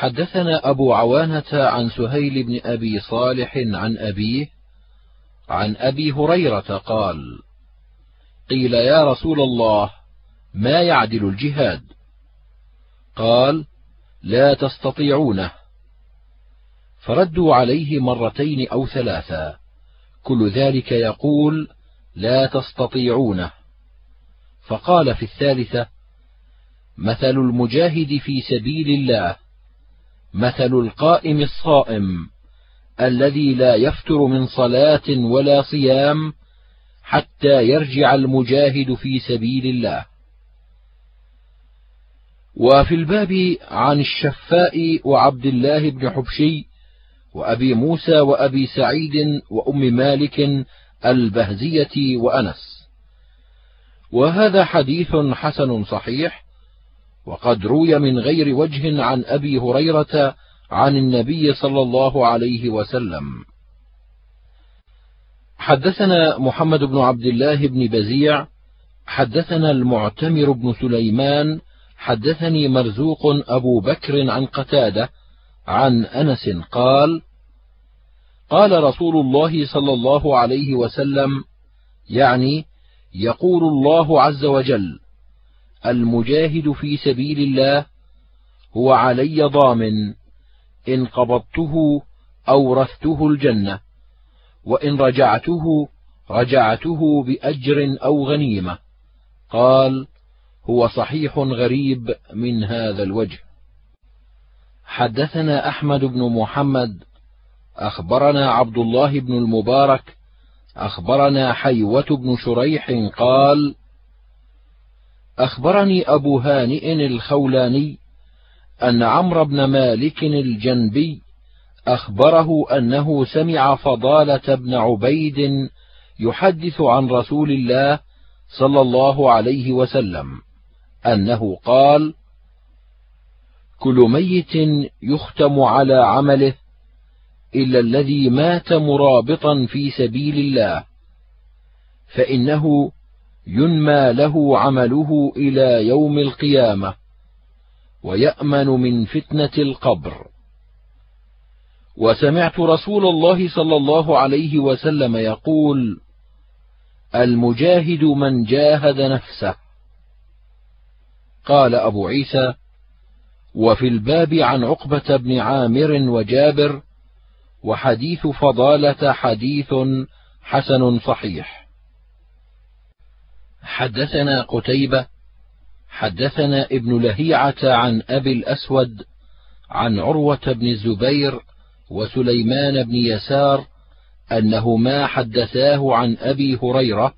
حدثنا أبو عوانة عن سهيل بن أبي صالح عن أبيه عن أبي هريرة قال: قيل يا رسول الله ما يعدل الجهاد؟ قال: لا تستطيعونه. فردوا عليه مرتين أو ثلاثا، كل ذلك يقول: لا تستطيعونه. فقال في الثالثة: مثل المجاهد في سبيل الله مثل القائم الصائم الذي لا يفتر من صلاة ولا صيام حتى يرجع المجاهد في سبيل الله. وفي الباب عن الشفاء وعبد الله بن حبشي وأبي موسى وأبي سعيد وأم مالك البهزية وأنس. وهذا حديث حسن صحيح وقد روي من غير وجه عن أبي هريرة عن النبي صلى الله عليه وسلم. حدثنا محمد بن عبد الله بن بزيع حدثنا المعتمر بن سليمان حدثني مرزوق أبو بكر عن قتادة عن أنس قال قال رسول الله صلى الله عليه وسلم يعني يقول الله عز وجل المجاهد في سبيل الله هو علي ضامن إن قبضته أورثته الجنة وإن رجعته رجعته بأجر أو غنيمة. قال هو صحيح غريب من هذا الوجه. حدثنا أحمد بن محمد أخبرنا عبد الله بن المبارك أخبرنا حيوة بن شريح قال أخبرني أبو هانئ الخولاني أن عمرو بن مالك الجنبي أخبره أنه سمع فضالة بن عبيد يحدث عن رسول الله صلى الله عليه وسلم أنه قال: كل ميت يختم على عمله إلا الذي مات مرابطا في سبيل الله، فإنه ينمى له عمله إلى يوم القيامة ويأمن من فتنة القبر. وسمعت رسول الله صلى الله عليه وسلم يقول المجاهد من جاهد نفسه. قال أبو عيسى وفي الباب عن عقبة بن عامر وجابر وحديث فضالة حديث حسن صحيح. حدثنا قتيبة حدثنا ابن لهيعة عن أبي الأسود عن عروة بن الزبير وسليمان بن يسار أنهما حدثاه عن أبي هريرة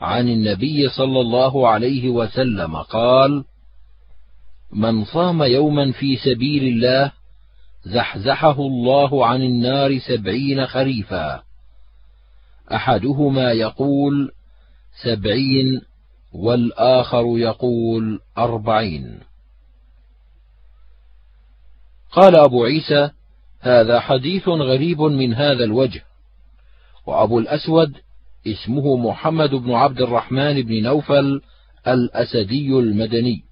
عن النبي صلى الله عليه وسلم قال: من صام يوما في سبيل الله زحزحه الله عن النار سبعين خريفا أحدهما يقول: سبعين والآخر يقول أربعين. قال أبو عيسى هذا حديث غريب من هذا الوجه. وأبو الأسود اسمه محمد بن عبد الرحمن بن نوفل الأسدي المدني.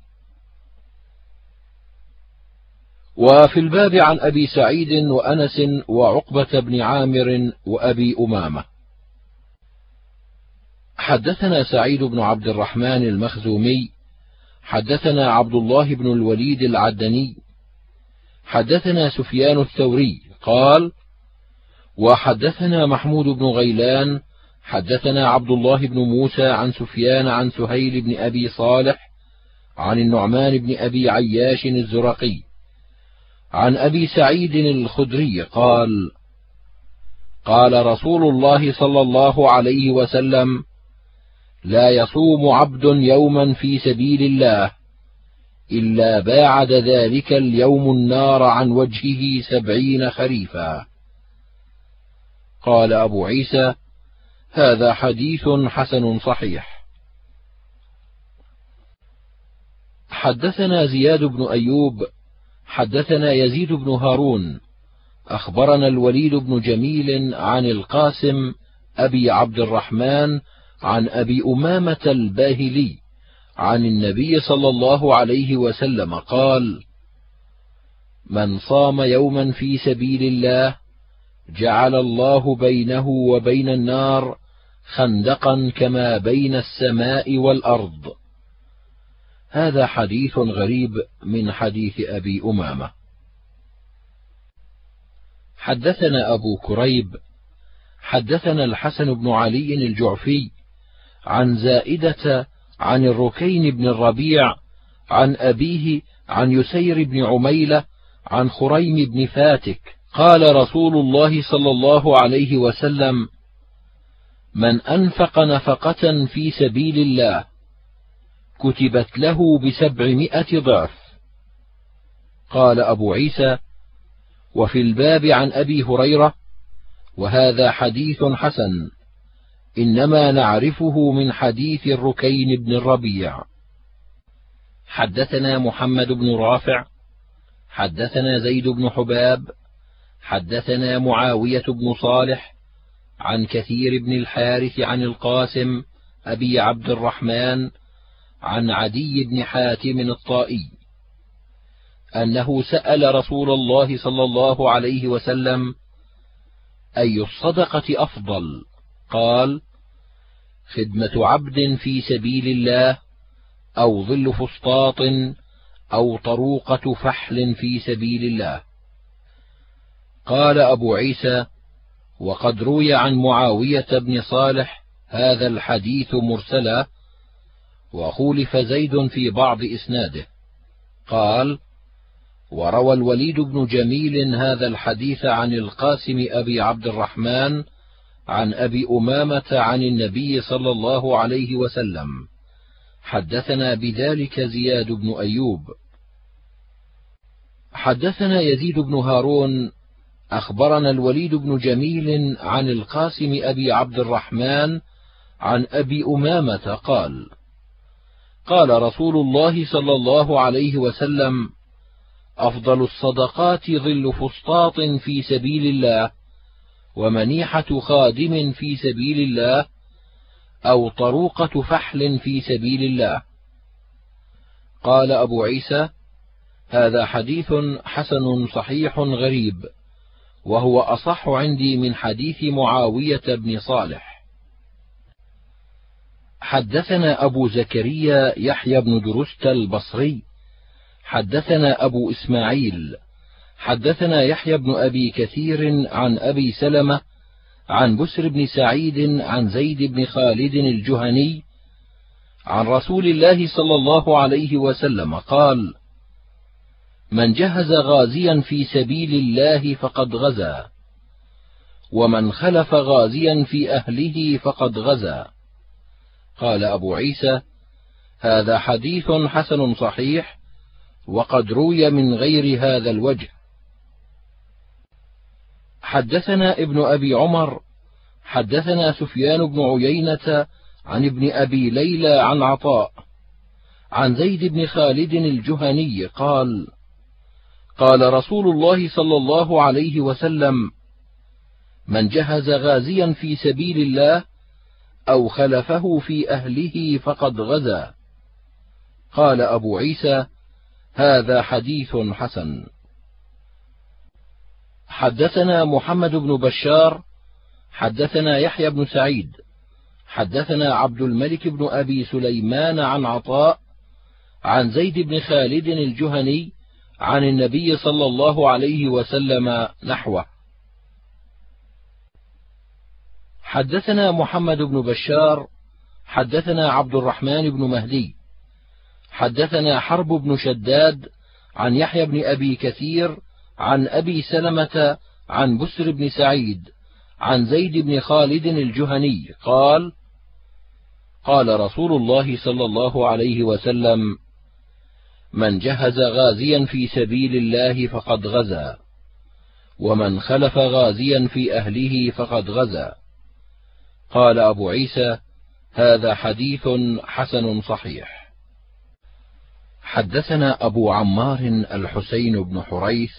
وفي الباب عن أبي سعيد وأنس وعقبة بن عامر وأبي أمامة. حدثنا سعيد بن عبد الرحمن المخزومي حدثنا عبد الله بن الوليد العدني حدثنا سفيان الثوري قال وحدثنا محمود بن غيلان حدثنا عبد الله بن موسى عن سفيان عن سهيل بن أبي صالح عن النعمان بن أبي عياش الزرقي عن أبي سعيد الخدري قال قال رسول الله صلى الله عليه وسلم لا يصوم عبد يوما في سبيل الله إلا باعد ذلك اليوم النار عن وجهه سبعين خريفا. قال أبو عيسى هذا حديث حسن صحيح. حدثنا زياد بن أيوب حدثنا يزيد بن هارون أخبرنا الوليد بن جميل عن القاسم أبي عبد الرحمن عن أبي أمامة الباهلي عن النبي صلى الله عليه وسلم قال من صام يوما في سبيل الله جعل الله بينه وبين النار خندقا كما بين السماء والأرض. هذا حديث غريب من حديث أبي أمامة. حدثنا أبو كريب حدثنا الحسن بن علي الجعفي عن زائدة عن الركين بن الربيع عن أبيه عن يسير بن عميلة عن خريم بن فاتك. قال رسول الله صلى الله عليه وسلم من أنفق نفقة في سبيل الله كتبت له بسبعمائة ضعف. قال أبو عيسى وفي الباب عن أبي هريرة وهذا حديث حسن. إنما نعرفه من حديث الركين بن الربيع. حدثنا محمد بن رافع حدثنا زيد بن حباب حدثنا معاوية بن صالح عن كثير بن الحارث عن القاسم أبي عبد الرحمن عن عدي بن حاتم الطائي أنه سأل رسول الله صلى الله عليه وسلم أي الصدقة أفضل؟ قال خدمة عبد في سبيل الله أو ظل فسطاط أو طروقة فحل في سبيل الله. قال أبو عيسى وقد روي عن معاوية بن صالح هذا الحديث مرسلا وخولف زيد في بعض إسناده. قال وروى الوليد بن جميل هذا الحديث عن القاسم أبي عبد الرحمن عن أبي أمامة عن النبي صلى الله عليه وسلم حدثنا بذلك زياد بن أيوب. حدثنا يزيد بن هارون أخبرنا الوليد بن جميل عن القاسم أبي عبد الرحمن عن أبي أمامة قال قال رسول الله صلى الله عليه وسلم أفضل الصدقات ظل فسطاط في سبيل الله ومنيحة خادم في سبيل الله أو طروقة فحل في سبيل الله. قال أبو عيسى هذا حديث حسن صحيح غريب وهو أصح عندي من حديث معاوية بن صالح. حدثنا أبو زكريا يحيى بن درست البصري حدثنا أبو إسماعيل حدثنا يحيى بن أبي كثير عن أبي سلمة عن بسر بن سعيد عن زيد بن خالد الجهني عن رسول الله صلى الله عليه وسلم قال من جهز غازيا في سبيل الله فقد غزا ومن خلف غازيا في أهله فقد غزا. قال أبو عيسى هذا حديث حسن صحيح وقد روي من غير هذا الوجه. حدثنا ابن أبي عمر حدثنا سفيان بن عيينة عن ابن أبي ليلى عن عطاء عن زيد بن خالد الجهني قال قال رسول الله صلى الله عليه وسلم من جهز غازيا في سبيل الله أو خلفه في أهله فقد غزا قال أبو عيسى هذا حديث حسن حدثنا محمد بن بشار حدثنا يحيى بن سعيد حدثنا عبد الملك بن أبي سليمان عن عطاء عن زيد بن خالد الجهني عن النبي صلى الله عليه وسلم نحوه. حدثنا محمد بن بشار حدثنا عبد الرحمن بن مهدي حدثنا حرب بن شداد عن يحيى بن أبي كثير عن أبي سلمة عن بسر بن سعيد عن زيد بن خالد الجهني قال قال رسول الله صلى الله عليه وسلم من جهز غازيا في سبيل الله فقد غزا ومن خلف غازيا في أهله فقد غزا. قال أبو عيسى هذا حديث حسن صحيح. حدثنا أبو عمار الحسين بن حريث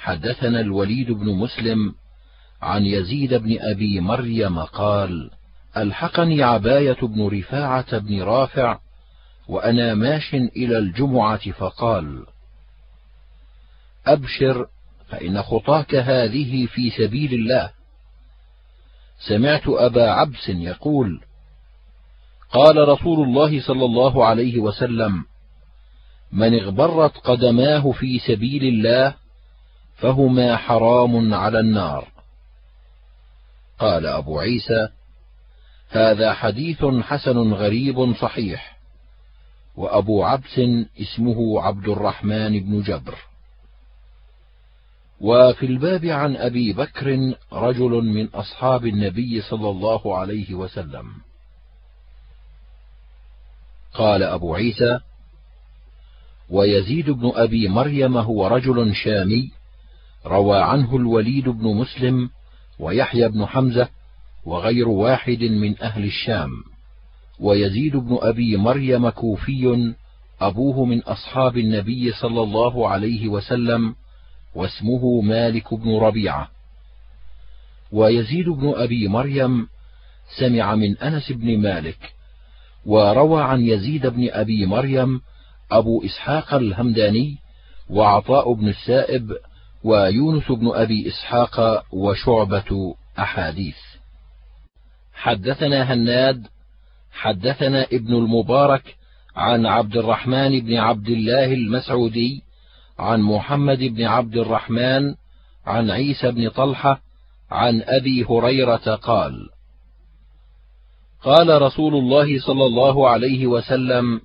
حدثنا الوليد بن مسلم عن يزيد بن أبي مريم قال ألحقني عباية بن رفاعة بن رافع وأنا ماش إلى الجمعة فقال أبشر فإن خطاك هذه في سبيل الله. سمعت أبا عبس يقول قال رسول الله صلى الله عليه وسلم من اغبرت قدماه في سبيل الله فهما حرام على النار. قال أبو عيسى هذا حديث حسن غريب صحيح وأبو عبس اسمه عبد الرحمن بن جبر. وفي الباب عن أبي بكر رجل من أصحاب النبي صلى الله عليه وسلم. قال أبو عيسى ويزيد بن أبي مريم هو رجل شامي روى عنه الوليد بن مسلم ويحيى بن حمزة وغير واحد من أهل الشام ويزيد بن أبي مريم كوفي أبوه من أصحاب النبي صلى الله عليه وسلم واسمه مالك بن ربيعة. ويزيد بن أبي مريم سمع من أنس بن مالك وروى عن يزيد بن أبي مريم أبو إسحاق الهمداني وعطاء بن السائب ويونس بن أبي إسحاق وشعبة أحاديث. حدثنا هناد حدثنا ابن المبارك عن عبد الرحمن بن عبد الله المسعودي عن محمد بن عبد الرحمن عن عيسى بن طلحة عن أبي هريرة قال قال رسول الله صلى الله عليه وسلم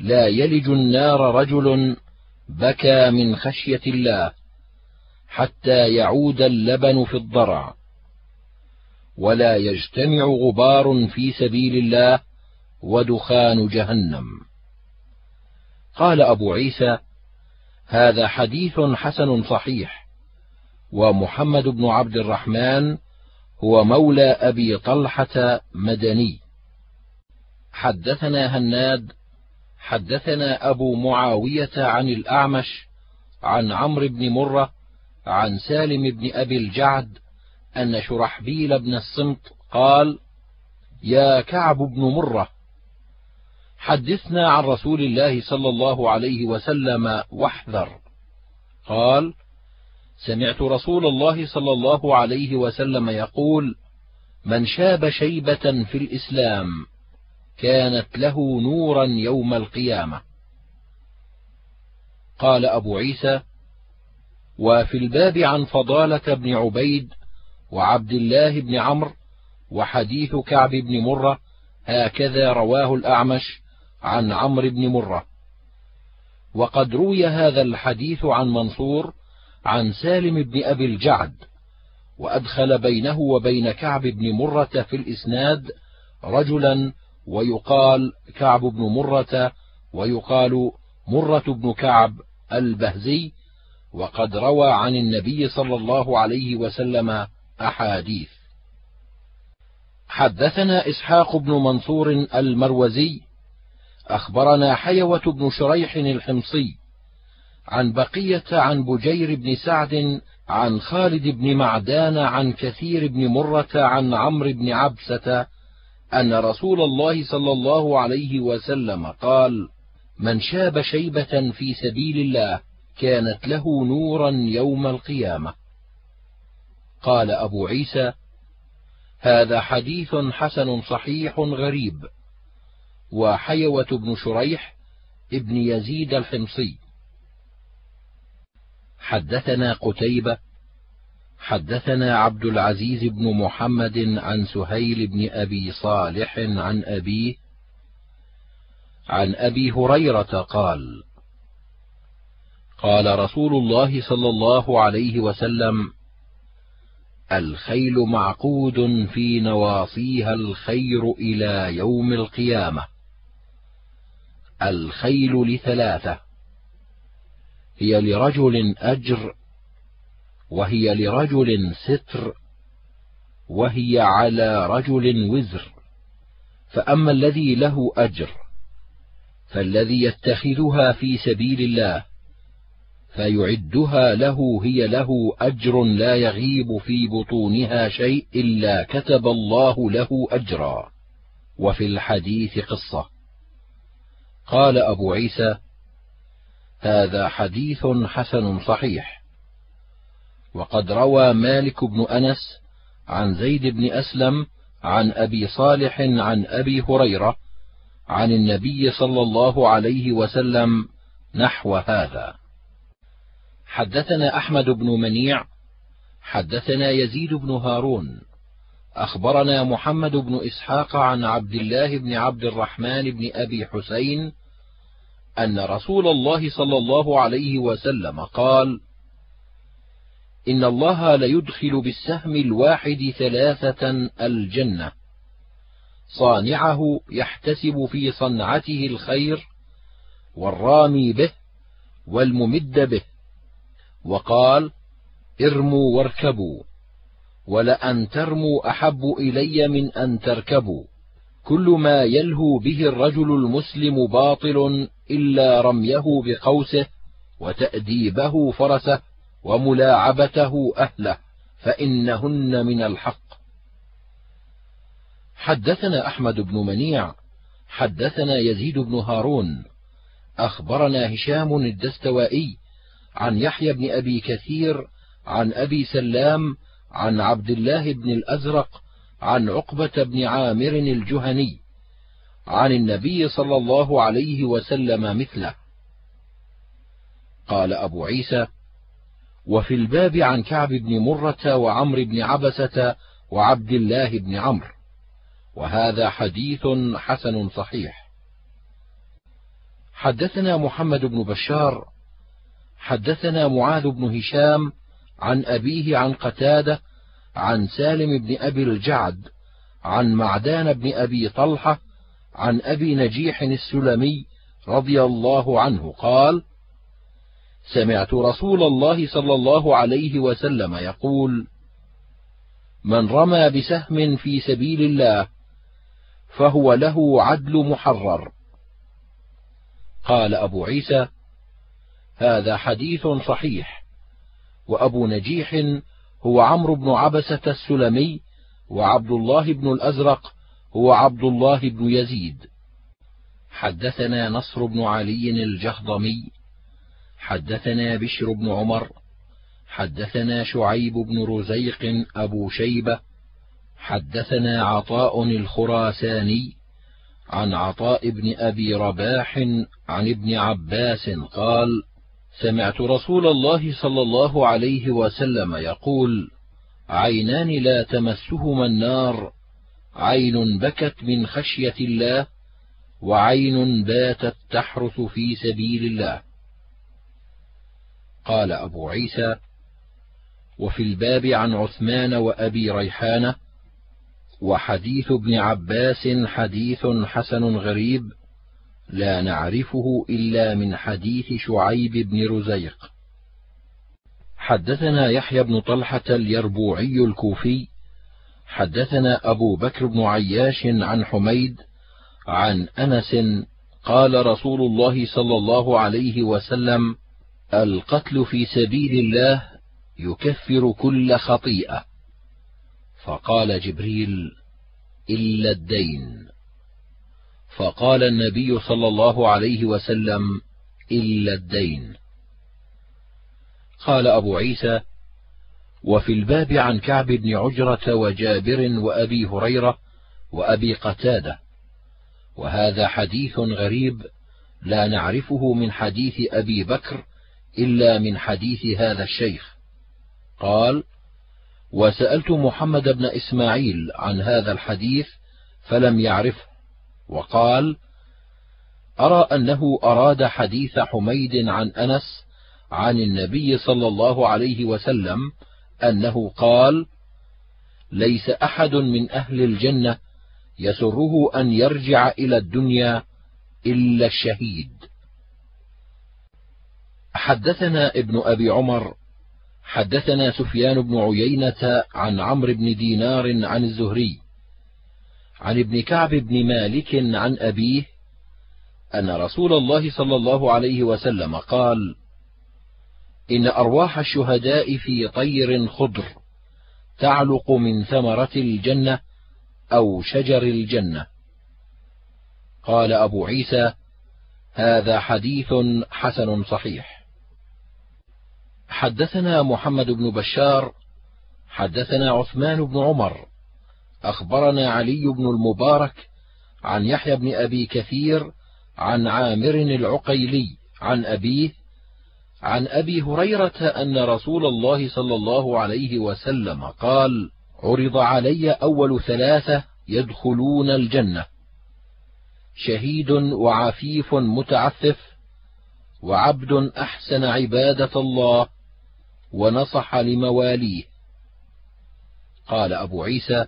لا يلج النار رجل بكى من خشية الله حتى يعود اللبن في الضرع. ولا يجتمع غبار في سبيل الله ودخان جهنم. قال أبو عيسى هذا حديث حسن صحيح ومحمد بن عبد الرحمن هو مولى أبي طلحة مدني. حدثنا هناد حدثنا أبو معاوية عن الأعمش عن عمرو بن مرة عن سالم بن أبي الجعد أن شرحبيل بن الصمت قال يا كعب بن مرة حدثنا عن رسول الله صلى الله عليه وسلم واحذر. قال سمعت رسول الله صلى الله عليه وسلم يقول من شاب شيبة في الإسلام كانت له نورا يوم القيامة. قال أبو عيسى وفي الباب عن فضالة بن عبيد وعبد الله بن عمرو وحديث كعب بن مرة هكذا رواه الأعمش عن عمرو بن مرة. وقد روي هذا الحديث عن منصور عن سالم بن أبي الجعد وأدخل بينه وبين كعب بن مرة في الإسناد رجلا ويقال كعب بن مرة ويقال مرة بن كعب البهزي وقد روى عن النبي صلى الله عليه وسلم أحاديث. حدثنا إسحاق بن منصور المروزي أخبرنا حيوة بن شريح الحمصي عن بقية عن بجير بن سعد عن خالد بن معدان عن كثير بن مرة عن عمرو بن عبسة أن رسول الله صلى الله عليه وسلم قال: من شاب شيبة في سبيل الله كانت له نورا يوم القيامة. قال أبو عيسى: هذا حديث حسن صحيح غريب. وحيوة بن شريح ابن يزيد الحمصي حدثنا قتيبة حدثنا عبد العزيز بن محمد عن سهيل بن أبي صالح عن أبيه عن أبي هريرة قال قال رسول الله صلى الله عليه وسلم الخيل معقود في نواصيها الخير إلى يوم القيامة. الخيل لثلاثة هي لرجل أجر وهي لرجل ستر وهي على رجل وزر. فأما الذي له أجر فالذي يتخذها في سبيل الله فيعدها له هي له أجر لا يغيب في بطونها شيء إلا كتب الله له أجرا. وفي الحديث قصة. قال أبو عيسى هذا حديث حسن صحيح. وقد روى مالك بن أنس عن زيد بن أسلم عن أبي صالح عن أبي هريرة عن النبي صلى الله عليه وسلم نحو هذا. حدثنا أحمد بن منيع حدثنا يزيد بن هارون أخبرنا محمد بن إسحاق عن عبد الله بن عبد الرحمن بن أبي حسين أن رسول الله صلى الله عليه وسلم قال إن الله ليدخل بالسهم الواحد ثلاثة الجنة صانعه يحتسب في صنعته الخير والرامي به والممد به. وقال ارموا واركبوا ولأن ترموا أحب إلي من أن تركبوا. كل ما يلهو به الرجل المسلم باطل إلا رميه بقوسه وتأديبه فرسه وملاعبته أهله فإنهن من الحق. حدثنا أحمد بن منيع حدثنا يزيد بن هارون أخبرنا هشام الدستوائي عن يحيى بن أبي كثير عن أبي سلام عن عبد الله بن الأزرق عن عقبة بن عامر الجهني عن النبي صلى الله عليه وسلم مثله. قال أبو عيسى وفي الباب عن كعب بن مرة وعمر بن عبسة وعبد الله بن عمرو وهذا حديث حسن صحيح. حدثنا محمد بن بشار حدثنا معاذ بن هشام عن أبيه عن قتادة عن سالم بن أبي الجعد عن معدان بن أبي طلحة عن أبي نجيح السلمي رضي الله عنه قال سمعت رسول الله صلى الله عليه وسلم يقول من رمى بسهم في سبيل الله فهو له عدل محرر قال أبو عيسى هذا حديث صحيح. وأبو نجيح هو عمرو بن عبسة السلمي وعبد الله بن الأزرق هو عبد الله بن يزيد. حدثنا نصر بن علي الجهضمي حدثنا بشر بن عمر حدثنا شعيب بن رزيق أبو شيبة حدثنا عطاء الخراساني عن عطاء بن أبي رباح عن ابن عباس قال سمعت رسول الله صلى الله عليه وسلم يقول عينان لا تمسهما النار عين بكت من خشية الله وعين باتت تحرث في سبيل الله. قال أبو عيسى وفي الباب عن عثمان وأبي ريحانة وحديث ابن عباس حديث حسن غريب لا نعرفه إلا من حديث شعيب بن رزيق. حدثنا يحيى بن طلحة اليربوعي الكوفي حدثنا أبو بكر بن عياش عن حميد عن أنس قال رسول الله صلى الله عليه وسلم القتل في سبيل الله يكفر كل خطيئة. فقال جبريل إلا الدين. فقال النبي صلى الله عليه وسلم إلا الدين. قال أبو عيسى وفي الباب عن كعب بن عجرة وجابر وأبي هريرة وأبي قتادة. وهذا حديث غريب لا نعرفه من حديث أبي بكر إلا من حديث هذا الشيخ. قال وسألت محمد بن إسماعيل عن هذا الحديث فلم يعرفه. وقال أرى أنه أراد حديث حميد عن أنس عن النبي صلى الله عليه وسلم أنه قال: ليس أحد من أهل الجنة يسره أن يرجع إلى الدنيا إلا الشهيد. حدثنا ابن أبي عمر حدثنا سفيان بن عيينة عن عمرو بن دينار عن الزهري عن ابن كعب بن مالك عن أبيه أن رسول الله صلى الله عليه وسلم قال: إن أرواح الشهداء في طير خضر تعلق من ثمرة الجنة أو شجر الجنة. قال أبو عيسى: هذا حديث حسن صحيح حدثنا محمد بن بشار حدثنا عثمان بن عمر أخبرنا علي بن المبارك عن يحيى بن أبي كثير عن عامر العقيلي عن أبيه عن أبي هريرة أن رسول الله صلى الله عليه وسلم قال عرض علي أول ثلاثة يدخلون الجنة. شهيد وعفيف متعفف وعبد أحسن عبادة الله ونصح لمواليه. قال أبو عيسى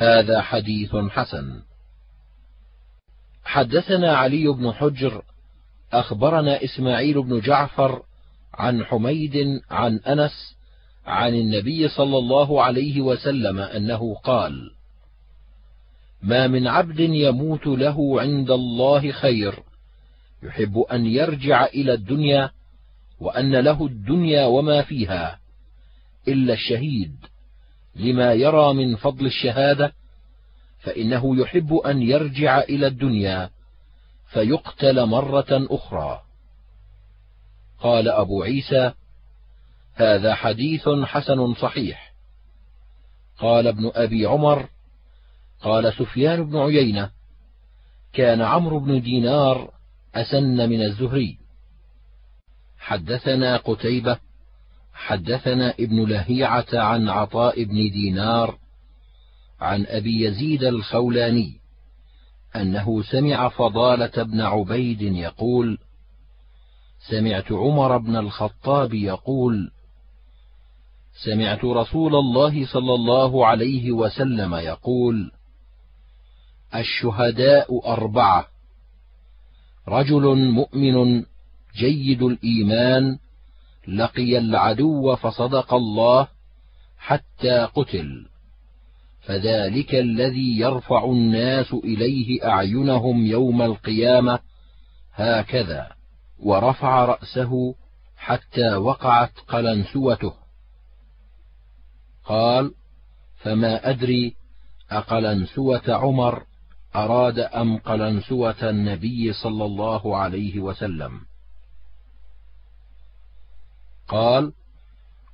هذا حديث حسن. حدثنا علي بن حجر أخبرنا إسماعيل بن جعفر عن حميد عن أنس عن النبي صلى الله عليه وسلم أنه قال ما من عبد يموت له عند الله خير يحب أن يرجع إلى الدنيا وأن له الدنيا وما فيها إلا الشهيد. لما يرى من فضل الشهادة فإنه يحب أن يرجع إلى الدنيا فيقتل مرة أخرى. قال أبو عيسى هذا حديث حسن صحيح. قال ابن أبي عمر قال سفيان بن عيينة كان عمرو بن دينار أسن من الزهري. حدثنا قتيبة حدثنا ابن لهيعة عن عطاء بن دينار عن أبي يزيد الخولاني أنه سمع فضالة بن عبيد يقول سمعت عمر بن الخطاب يقول سمعت رسول الله صلى الله عليه وسلم يقول الشهداء أربعة رجل مؤمن جيد الإيمان لقي العدو فصدق الله حتى قتل. فذلك الذي يرفع الناس إليه أعينهم يوم القيامة هكذا ورفع رأسه حتى وقعت قلنسوته. قال فما أدري أقلنسوة عمر أراد أم قلنسوة النبي صلى الله عليه وسلم؟ قال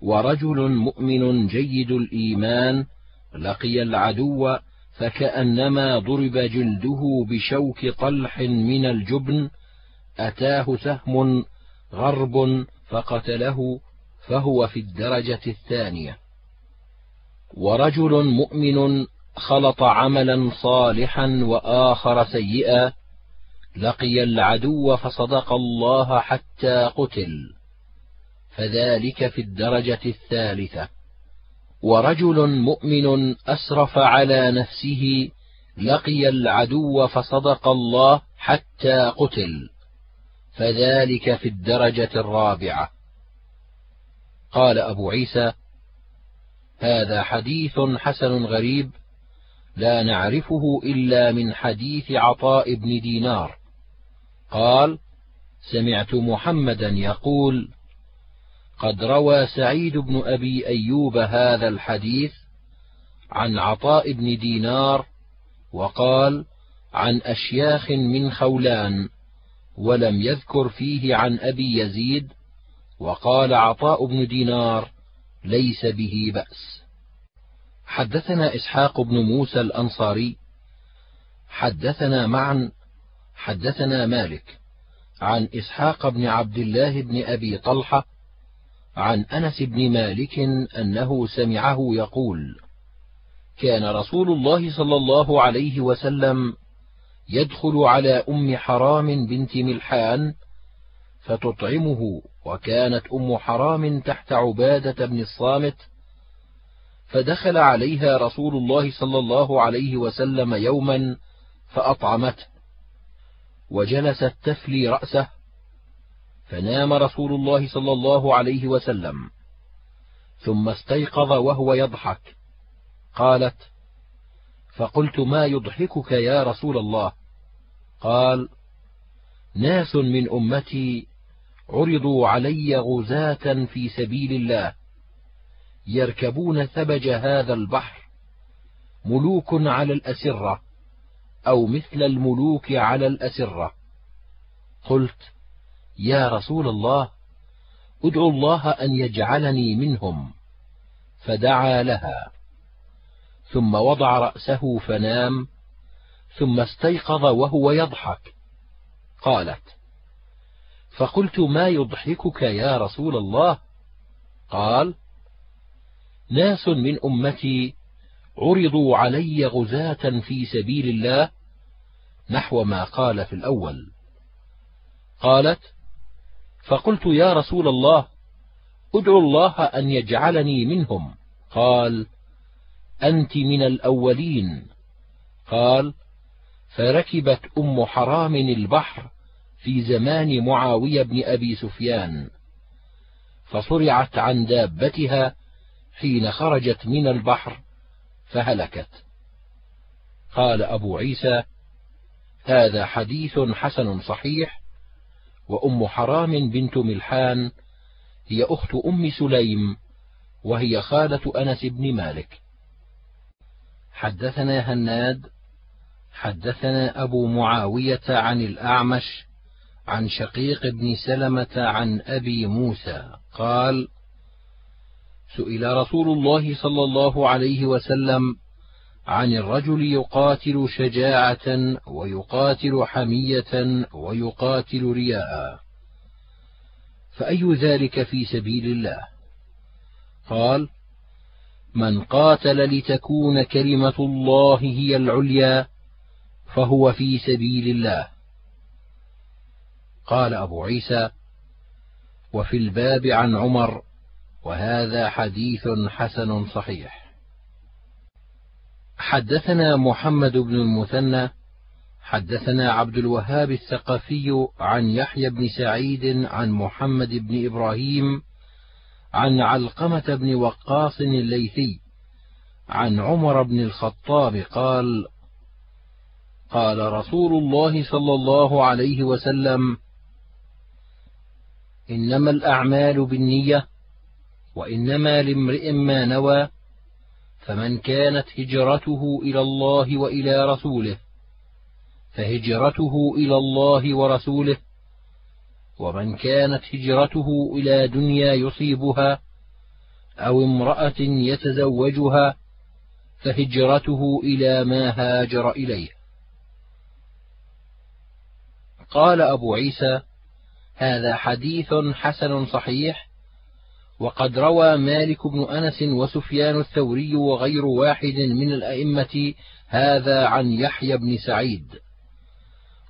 ورجل مؤمن جيد الإيمان لقي العدو فكأنما ضرب جلده بشوك طلح من الجبن أتاه سهم غرب فقتله فهو في الدرجة الثانية. ورجل مؤمن خلط عملا صالحا وآخر سيئا لقي العدو فصدق الله حتى قتل. فذلك في الدرجة الثالثة. ورجل مؤمن أسرف على نفسه لقي العدو فصدق الله حتى قتل. فذلك في الدرجة الرابعة. قال أبو عيسى هذا حديث حسن غريب لا نعرفه إلا من حديث عطاء بن دينار. قال سمعت محمدا يقول قد روى سعيد بن أبي أيوب هذا الحديث عن عطاء بن دينار وقال عن أشياخ من خولان ولم يذكر فيه عن أبي يزيد وقال عطاء بن دينار ليس به بأس. حدثنا إسحاق بن موسى الأنصاري حدثنا معا حدثنا مالك عن إسحاق بن عبد الله بن أبي طلحة عن أنس بن مالك أنه سمعه يقول كان رسول الله صلى الله عليه وسلم يدخل على أم حرام بنت ملحان فتطعمه وكانت أم حرام تحت عبادة بن الصامت فدخل عليها رسول الله صلى الله عليه وسلم يوما فأطعمته وجلست تفلي رأسه فنام رسول الله صلى الله عليه وسلم. ثم استيقظ وهو يضحك. قالت فقلت ما يضحكك يا رسول الله؟ قال ناس من أمتي عرضوا علي غزاة في سبيل الله يركبون ثبج هذا البحر ملوك على الأسرة أو مثل الملوك على الأسرة. قلت يا رسول الله ادعو الله أن يجعلني منهم. فدعا لها. ثم وضع رأسه فنام ثم استيقظ وهو يضحك. قالت فقلت ما يضحكك يا رسول الله؟ قال ناس من أمتي عرضوا علي غزاة في سبيل الله نحو ما قال في الأول. قالت فقلت يا رسول الله ادعو الله أن يجعلني منهم. قال أنت من الأولين. قال فركبت أم حرام البحر في زمان معاوية بن أبي سفيان فصرعت عن دابتها حين خرجت من البحر فهلكت. قال أبو عيسى هذا حديث حسن صحيح وأم حرام بنت ملحان هي أخت أم سليم وهي خالة أنس بن مالك. حدثنا هناد حدثنا أبو معاوية عن الأعمش عن شقيق بن سلمة عن أبي موسى قال سئل رسول الله صلى الله عليه وسلم عن الرجل يقاتل شجاعة ويقاتل حمية ويقاتل رياء. فأي ذلك في سبيل الله؟ قال من قاتل لتكون كلمة الله هي العليا فهو في سبيل الله. قال أبو عيسى وفي الباب عن عمر وهذا حديث حسن صحيح. حدثنا محمد بن المثنى حدثنا عبد الوهاب الثقفي عن يحيى بن سعيد عن محمد بن إبراهيم عن علقمة بن وقاص الليثي عن عمر بن الخطاب قال قال رسول الله صلى الله عليه وسلم إنما الأعمال بالنية وإنما لامرئ ما نوى فمن كانت هجرته إلى الله وإلى رسوله فهجرته إلى الله ورسوله ومن كانت هجرته إلى دنيا يصيبها أو امرأة يتزوجها فهجرته إلى ما هاجر إليه. قال أبو عيسى هذا حديث حسن صحيح وقد روى مالك بن أنس وسفيان الثوري وغير واحد من الأئمة هذا عن يحيى بن سعيد.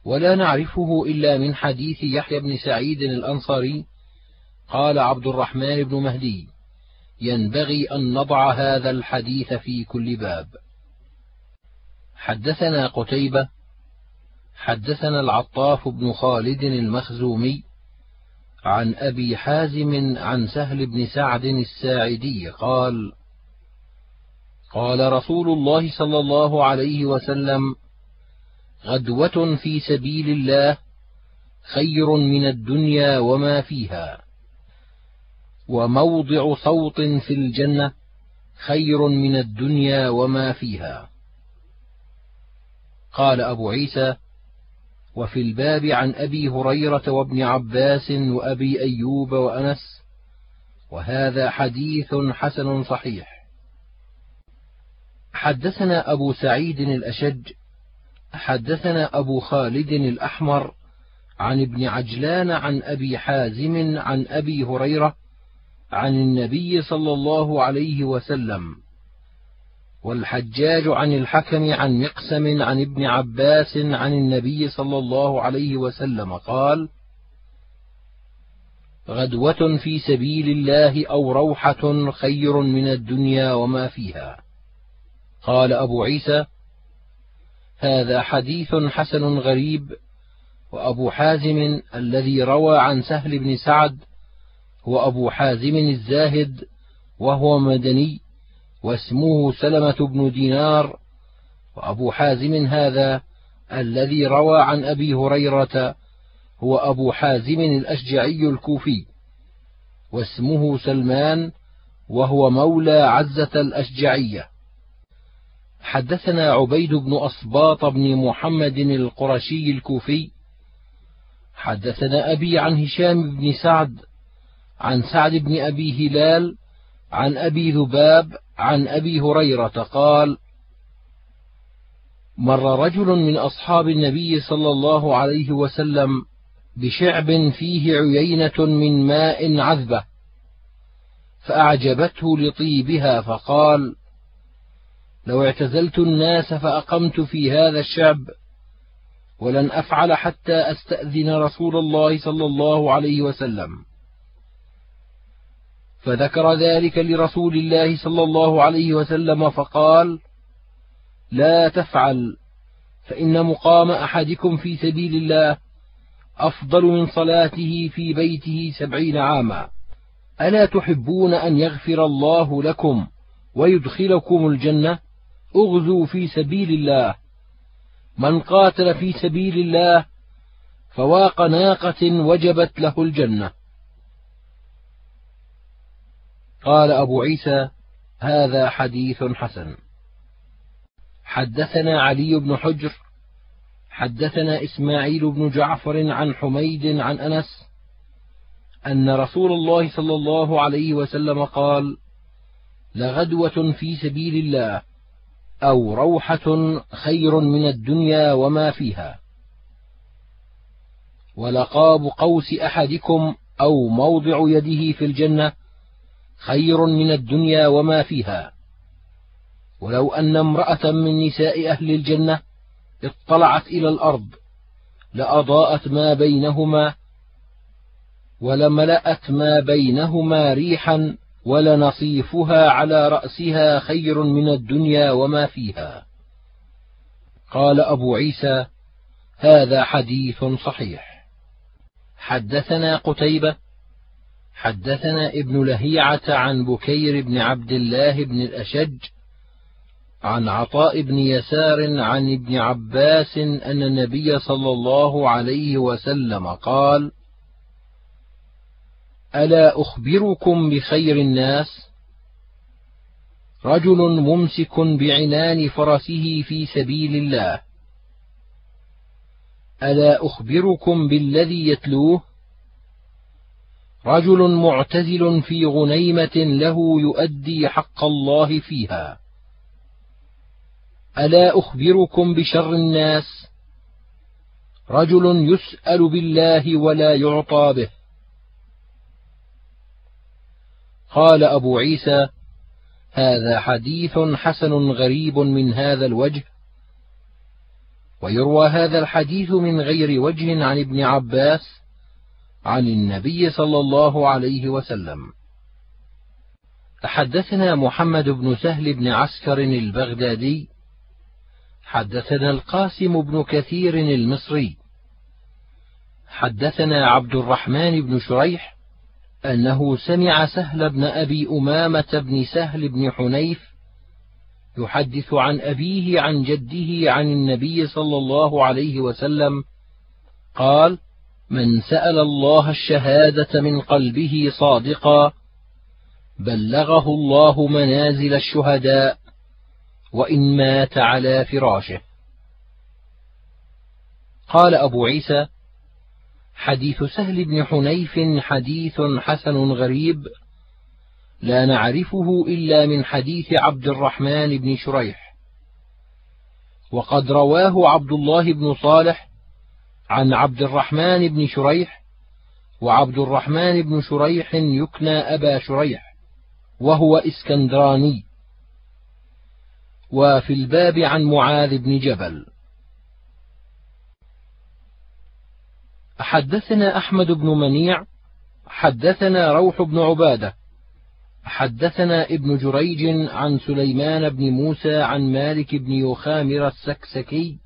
ولا نعرفه إلا من حديث يحيى بن سعيد الأنصاري قال عبد الرحمن بن مهدي ينبغي أن نضع هذا الحديث في كل باب. حدثنا قتيبة حدثنا العطاف بن خالد المخزومي عن أبي حازم عن سهل بن سعد الساعدي قال قال رسول الله صلى الله عليه وسلم غدوة في سبيل الله خير من الدنيا وما فيها وموضع صوت في الجنة خير من الدنيا وما فيها. قال أبو عيسى وفي الباب عن أبي هريرة وابن عباس وأبي أيوب وأنس وهذا حديث حسن صحيح. حدثنا أبو سعيد الأشج حدثنا أبو خالد الأحمر عن ابن عجلان عن أبي حازم عن أبي هريرة عن النبي صلى الله عليه وسلم. والحجاج عن الحكم عن مقسم عن ابن عباس عن النبي صلى الله عليه وسلم قال غدوة في سبيل الله أو روحة خير من الدنيا وما فيها. قال أبو عيسى هذا حديث حسن غريب وأبو حازم الذي روى عن سهل بن سعد هو ابو حازم الزاهد وهو مدني واسمه سلمة بن دينار وأبو حازم هذا الذي روى عن أبي هريرة هو أبو حازم الأشجعي الكوفي واسمه سلمان وهو مولى عزة الأشجعية. حدثنا عبيد بن أصباط بن محمد القرشي الكوفي حدثنا أبي عن هشام بن سعد عن سعد بن أبي هلال عن أبي ذباب عن أبي هريرة قال مر رجل من أصحاب النبي صلى الله عليه وسلم بشعب فيه عيينة من ماء عذبة فأعجبته لطيبها فقال لو اعتزلت الناس فأقمت في هذا الشعب ولن أفعل حتى أستأذن رسول الله صلى الله عليه وسلم. فذكر ذلك لرسول الله صلى الله عليه وسلم فقال لا تفعل فإن مقام أحدكم في سبيل الله أفضل من صلاته في بيته سبعين عاما. ألا تحبون أن يغفر الله لكم ويدخلكم الجنة؟ أغزوا في سبيل الله. من قاتل في سبيل الله فواق ناقة وجبت له الجنة. قال أبو عيسى هذا حديث حسن. حدثنا علي بن حجر حدثنا إسماعيل بن جعفر عن حميد عن أنس أن رسول الله صلى الله عليه وسلم قال لغدوة في سبيل الله أو روحة خير من الدنيا وما فيها. ولقاب قوس أحدكم أو موضع يده في الجنة خير من الدنيا وما فيها. ولو أن امرأة من نساء أهل الجنة اطلعت إلى الأرض لأضاءت ما بينهما ولملأت ما بينهما ريحا ولنصيفها على رأسها خير من الدنيا وما فيها. قال أبو عيسى هذا حديث صحيح. حدثنا قتيبة حدثنا ابن لهيعة عن بكير بن عبد الله بن الأشج عن عطاء بن يسار عن ابن عباس أن النبي صلى الله عليه وسلم قال: ألا أخبركم بخير الناس؟ رجل ممسك بعنان فرسه في سبيل الله. ألا أخبركم بالذي يتلوه؟ رجل معتزل في غنيمة له يؤدي حق الله فيها. ألا أخبركم بشر الناس؟ رجل يسأل بالله ولا يعطى به. قال أبو عيسى: هذا حديث حسن غريب من هذا الوجه، ويروى هذا الحديث من غير وجه عن ابن عباس عن النبي صلى الله عليه وسلم. حدثنا محمد بن سهل بن عسكر البغدادي حدثنا القاسم بن كثير المصري حدثنا عبد الرحمن بن شريح أنه سمع سهل بن أبي أمامة بن سهل بن حنيف يحدث عن أبيه عن جده عن النبي صلى الله عليه وسلم قال من سأل الله الشهادة من قلبه صادقا بلغه الله منازل الشهداء وإن مات على فراشه. قال أبو عيسى حديث سهل بن حنيف حديث حسن غريب لا نعرفه إلا من حديث عبد الرحمن بن شريح. وقد رواه عبد الله بن صالح عن عبد الرحمن بن شريح وعبد الرحمن بن شريح يكنى أبا شريح وهو إسكندراني. وفي الباب عن معاذ بن جبل. حدثنا أحمد بن منيع حدثنا روح بن عبادة حدثنا ابن جريج عن سليمان بن موسى عن مالك بن يخامر السكسكي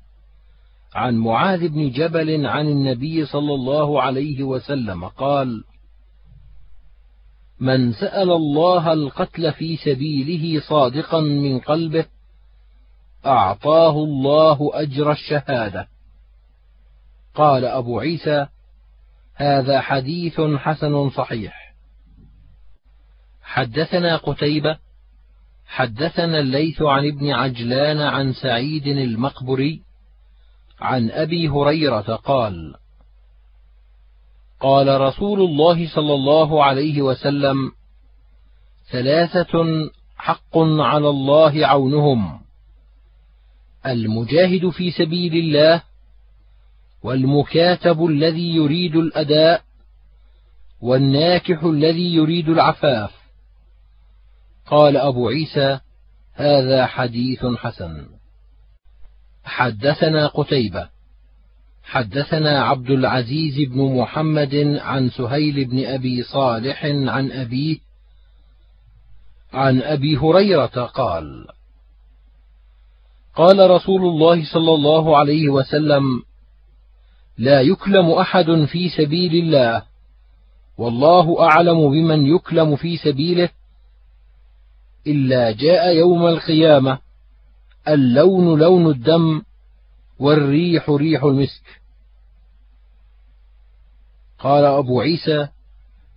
عن معاذ بن جبل عن النبي صلى الله عليه وسلم قال من سأل الله القتل في سبيله صادقا من قلبه أعطاه الله أجر الشهادة. قال أبو عيسى: هذا حديث حسن صحيح. حدثنا قتيبة، حدثنا الليث عن ابن عجلان عن سعيد المقبري، عن أبي هريرة قال: قال رسول الله صلى الله عليه وسلم ثلاثة حق على الله عونهم المجاهد في سبيل الله والمكاتب الذي يريد الأداء والناكح الذي يريد العفاف. قال أبو عيسى هذا حديث حسن. حدثنا قتيبة. حدثنا عبد العزيز بن محمد عن سهيل بن أبي صالح عن أبيه عن أبي هريرة قال قال رسول الله صلى الله عليه وسلم لا يكلم أحد في سبيل الله والله أعلم بمن يكلم في سبيله إلا جاء يوم القيامة. اللون لون الدم والريح ريح المسك. قال أبو عيسى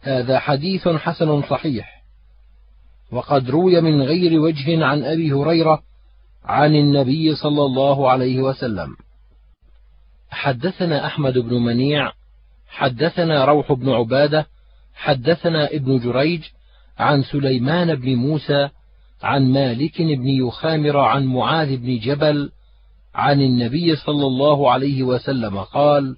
هذا حديث حسن صحيح وقد روي من غير وجه عن أبي هريرة عن النبي صلى الله عليه وسلم. حدثنا أحمد بن منيع حدثنا روح بن عبادة حدثنا ابن جريج عن سليمان بن موسى عن مالك بن يخامر عن معاذ بن جبل عن النبي صلى الله عليه وسلم قال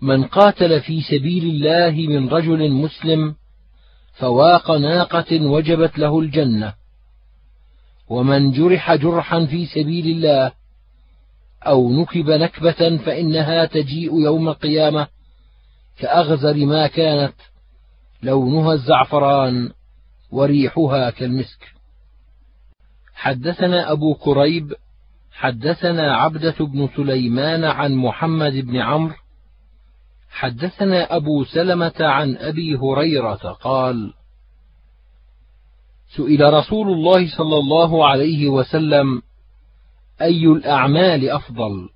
من قاتل في سبيل الله من رجل مسلم فواق ناقة وجبت له الجنة ومن جرح جرحا في سبيل الله أو نكب نكبة فإنها تجيء يوم القيامة كأغزر ما كانت لونها الزعفران. وريحها كالمسك. حدثنا أبو كريب حدثنا عبدة بن سليمان عن محمد بن عمرو حدثنا أبو سلمة عن أبي هريرة قال سئل رسول الله صلى الله عليه وسلم أي الأعمال أفضل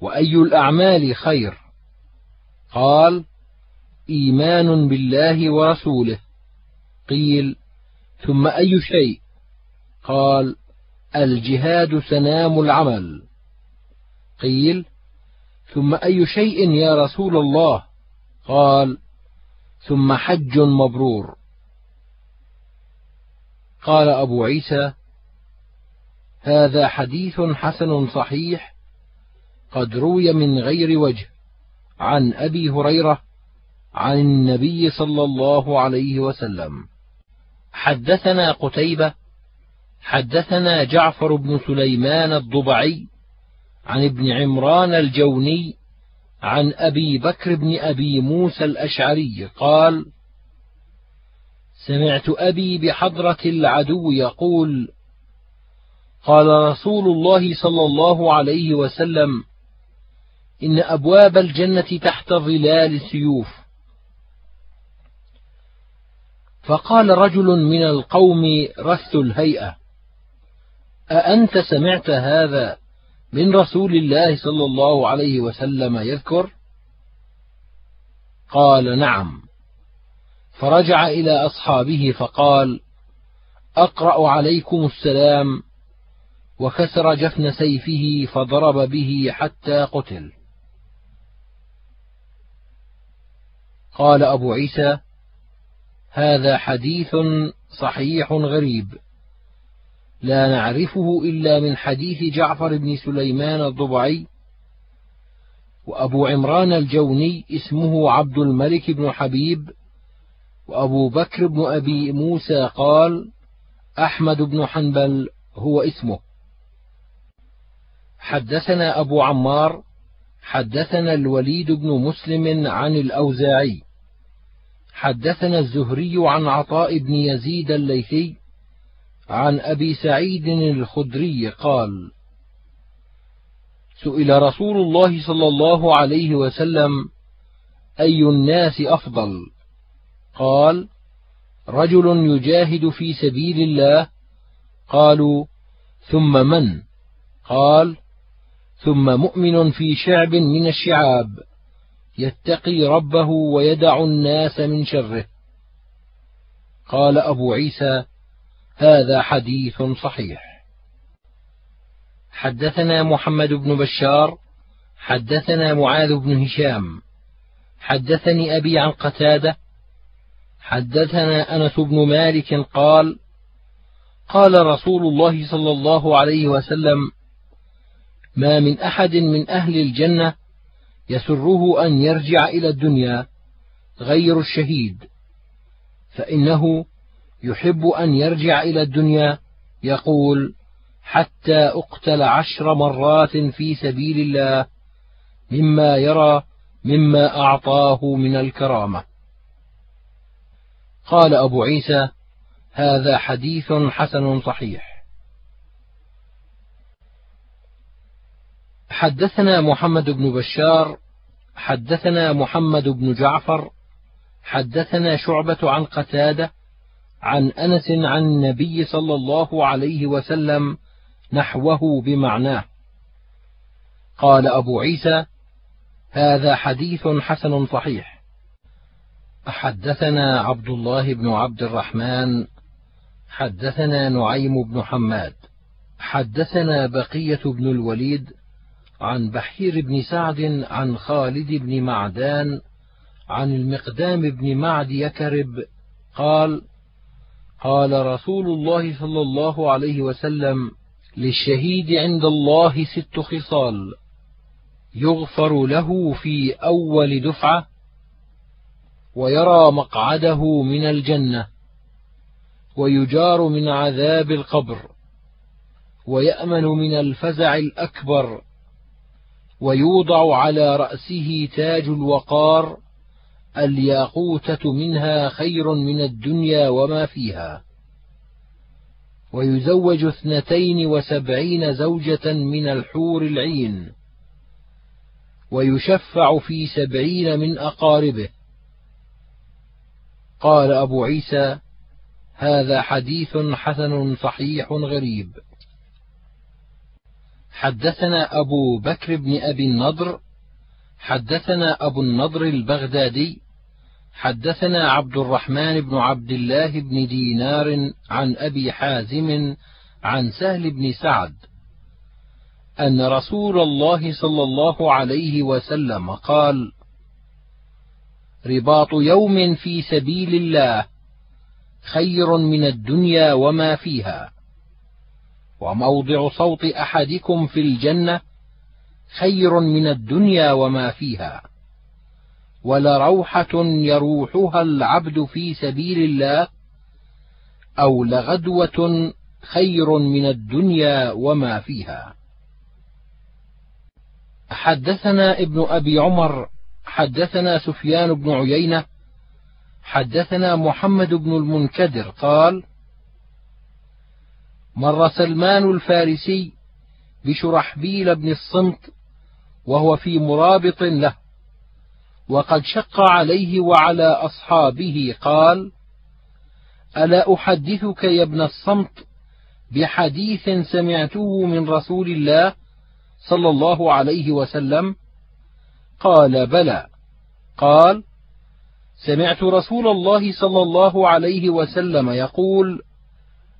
وأي الأعمال خير؟ قال إيمان بالله ورسوله. قيل ثم أي شيء؟ قال الجهاد سنام العمل. قيل ثم أي شيء يا رسول الله؟ قال ثم حج مبرور. قال أبو عيسى هذا حديث حسن صحيح قد روي من غير وجه عن أبي هريرة عن النبي صلى الله عليه وسلم. حدثنا قتيبة حدثنا جعفر بن سليمان الضبعي عن ابن عمران الجوني عن أبي بكر بن أبي موسى الأشعري قال سمعت أبي بحضرة العدو يقول قال رسول الله صلى الله عليه وسلم إن أبواب الجنة تحت ظلال السيوف. فقال رجل من القوم رث الهيئة أأنت سمعت هذا من رسول الله صلى الله عليه وسلم يذكر؟ قال نعم. فرجع إلى أصحابه فقال أقرأ عليكم السلام وكسر جفن سيفه فضرب به حتى قتل. قال أبو عيسى هذا حديث صحيح غريب. لا نعرفه إلا من حديث جعفر بن سليمان الضبعي وأبو عمران الجوني اسمه عبد الملك بن حبيب وأبو بكر بن أبي موسى قال أحمد بن حنبل هو اسمه. حدثنا أبو عمار حدثنا الوليد بن مسلم عن الأوزاعي. حدثنا الزهري عن عطاء بن يزيد الليثي عن أبي سعيد الخدري قال سئل رسول الله صلى الله عليه وسلم أي الناس أفضل؟ قال رجل يجاهد في سبيل الله؟ قالوا ثم من؟ قال ثم مؤمن في شعب من الشعاب. يتقي ربه ويدع الناس من شره. قال أبو عيسى هذا حديث صحيح. حدثنا محمد بن بشار حدثنا معاذ بن هشام حدثني أبي عن قتادة حدثنا أنس بن مالك قال قال رسول الله صلى الله عليه وسلم ما من أحد من أهل الجنة يسره أن يرجع إلى الدنيا غير الشهيد فإنه يحب أن يرجع إلى الدنيا يقول حتى أقتل عشر مرات في سبيل الله مما يرى مما أعطاه من الكرامة. قال أبو عيسى هذا حديث حسن صحيح. حدثنا محمد بن بشار حدثنا محمد بن جعفر حدثنا شعبة عن قتادة عن أنس عن النبي صلى الله عليه وسلم نحوه بمعناه. قال أبو عيسى هذا حديث حسن صحيح. حدثنا عبد الله بن عبد الرحمن حدثنا نعيم بن حماد حدثنا بقية بن الوليد عن بحير بن سعد عن خالد بن معدان عن المقدام بن معد يكرب قال قال رسول الله صلى الله عليه وسلم للشهيد عند الله ست خصال يغفر له في أول دفعة ويرى مقعده من الجنة ويجار من عذاب القبر ويأمن من الفزع الأكبر. ويوضع على رأسه تاج الوقار الياقوتة منها خير من الدنيا وما فيها. ويزوج اثنتين وسبعين زوجة من الحور العين. ويشفع في سبعين من أقاربه. قال أبو عيسى هذا حديث حسن صحيح غريب. حدثنا أبو بكر بن أبي النضر حدثنا أبو النضر البغدادي حدثنا عبد الرحمن بن عبد الله بن دينار عن أبي حازم عن سهل بن سعد أن رسول الله صلى الله عليه وسلم قال: رباط يوم في سبيل الله خير من الدنيا وما فيها، وموضع صوت أحدكم في الجنة خير من الدنيا وما فيها ولروحة يروحها العبد في سبيل الله أو لغدوة خير من الدنيا وما فيها. حدثنا ابن أبي عمر حدثنا سفيان بن عيينة حدثنا محمد بن المنكدر قال مر سلمان الفارسي بشرحبيل بن الصمت وهو في مرابط له وقد شق عليه وعلى أصحابه قال ألا أحدثك يا ابن الصمت بحديث سمعته من رسول الله صلى الله عليه وسلم؟ قال بلى قال سمعت رسول الله صلى الله عليه وسلم يقول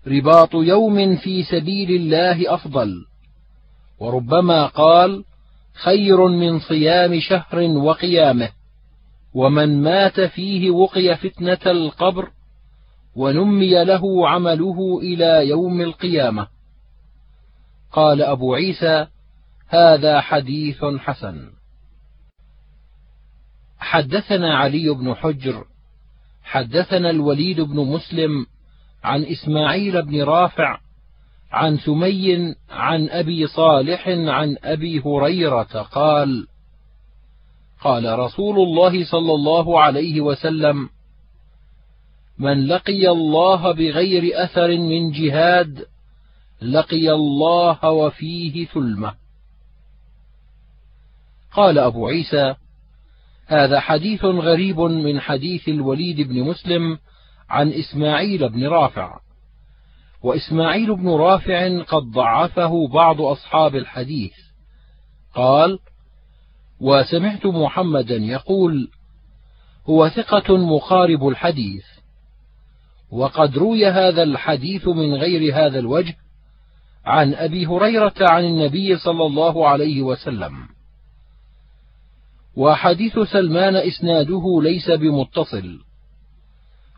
رباط يوم في سبيل الله أفضل. وربما قال خير من صيام شهر وقيامه ومن مات فيه وقي فتنة القبر ونمي له عمله إلى يوم القيامة. قال أبو عيسى هذا حديث حسن. حدثنا علي بن حجر حدثنا الوليد بن مسلم عن إسماعيل بن رافع عن سمي عن أبي صالح عن أبي هريرة قال قال رسول الله صلى الله عليه وسلم من لقي الله بغير أثر من جهاد لقي الله وفيه ثلمة. قال أبو عيسى هذا حديث غريب من حديث الوليد بن مسلم عن إسماعيل بن رافع. وإسماعيل بن رافع قد ضعفه بعض أصحاب الحديث. قال وسمعت محمدا يقول هو ثقة مقارب الحديث. وقد روي هذا الحديث من غير هذا الوجه عن أبي هريرة عن النبي صلى الله عليه وسلم. وحديث سلمان إسناده ليس بمتصل.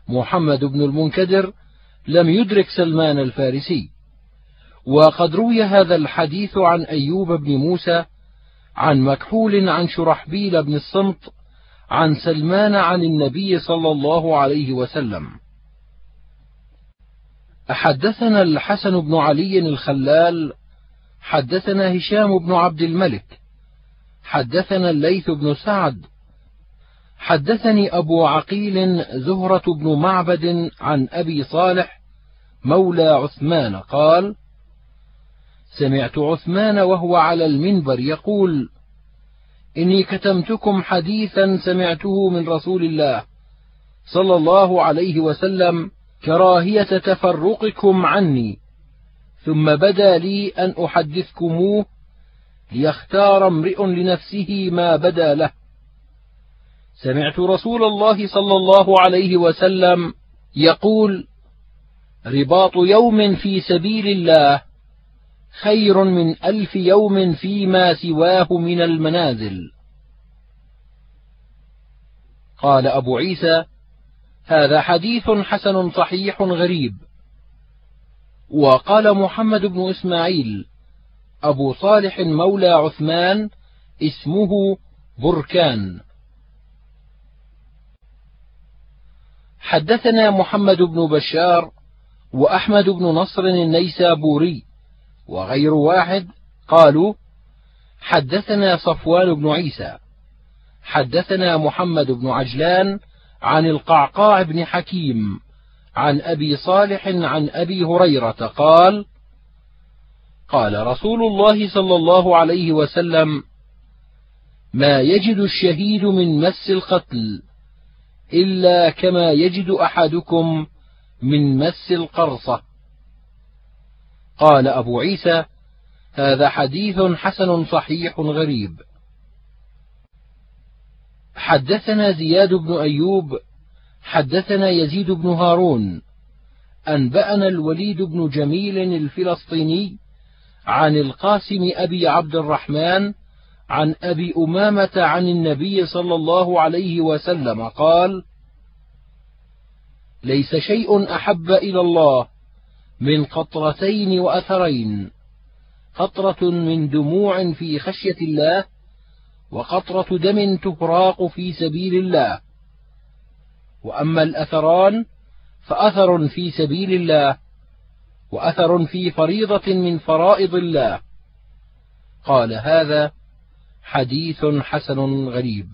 محمد بن المنكدر لم يدرك سلمان الفارسي. وقد روي هذا الحديث عن أيوب بن موسى عن مكحول عن شرحبيل بن الصمت عن سلمان عن النبي صلى الله عليه وسلم. حدثنا الحسن بن علي الخلال حدثنا هشام بن عبد الملك حدثنا الليث بن سعد حدثني أبو عقيل زهرة بن معبد عن أبي صالح مولى عثمان قال سمعت عثمان وهو على المنبر يقول إني كتمتكم حديثا سمعته من رسول الله صلى الله عليه وسلم كراهية تفرقكم عني ثم بدا لي أن أحدثكموه ليختار امرئ لنفسه ما بدا له. سمعت رسول الله صلى الله عليه وسلم يقول رباط يوم في سبيل الله خير من ألف يوم فيما سواه من المنازل. قال أبو عيسى هذا حديث حسن صحيح غريب. وقال محمد بن إسماعيل أبو صالح مولى عثمان اسمه بركان. حدثنا محمد بن بشار وأحمد بن نصر النيسابوري وغير واحد قالوا حدثنا صفوان بن عيسى حدثنا محمد بن عجلان عن القعقاع بن حكيم عن أبي صالح عن أبي هريرة قال قال رسول الله صلى الله عليه وسلم ما يجد الشهيد من مس القتل إلا كما يجد أحدكم من مس القرصة. قال أبو عيسى هذا حديث حسن صحيح غريب. حدثنا زياد بن أيوب حدثنا يزيد بن هارون أنبأنا الوليد بن جميل الفلسطيني عن القاسم أبي عبد الرحمن عن أبي أمامة عن النبي صلى الله عليه وسلم قال ليس شيء أحب إلى الله من قطرتين وأثرين قطرة من دموع في خشية الله وقطرة دم تهراق في سبيل الله. وأما الأثران فأثر في سبيل الله وأثر في فريضة من فرائض الله. قال هذا حديث حسن غريب.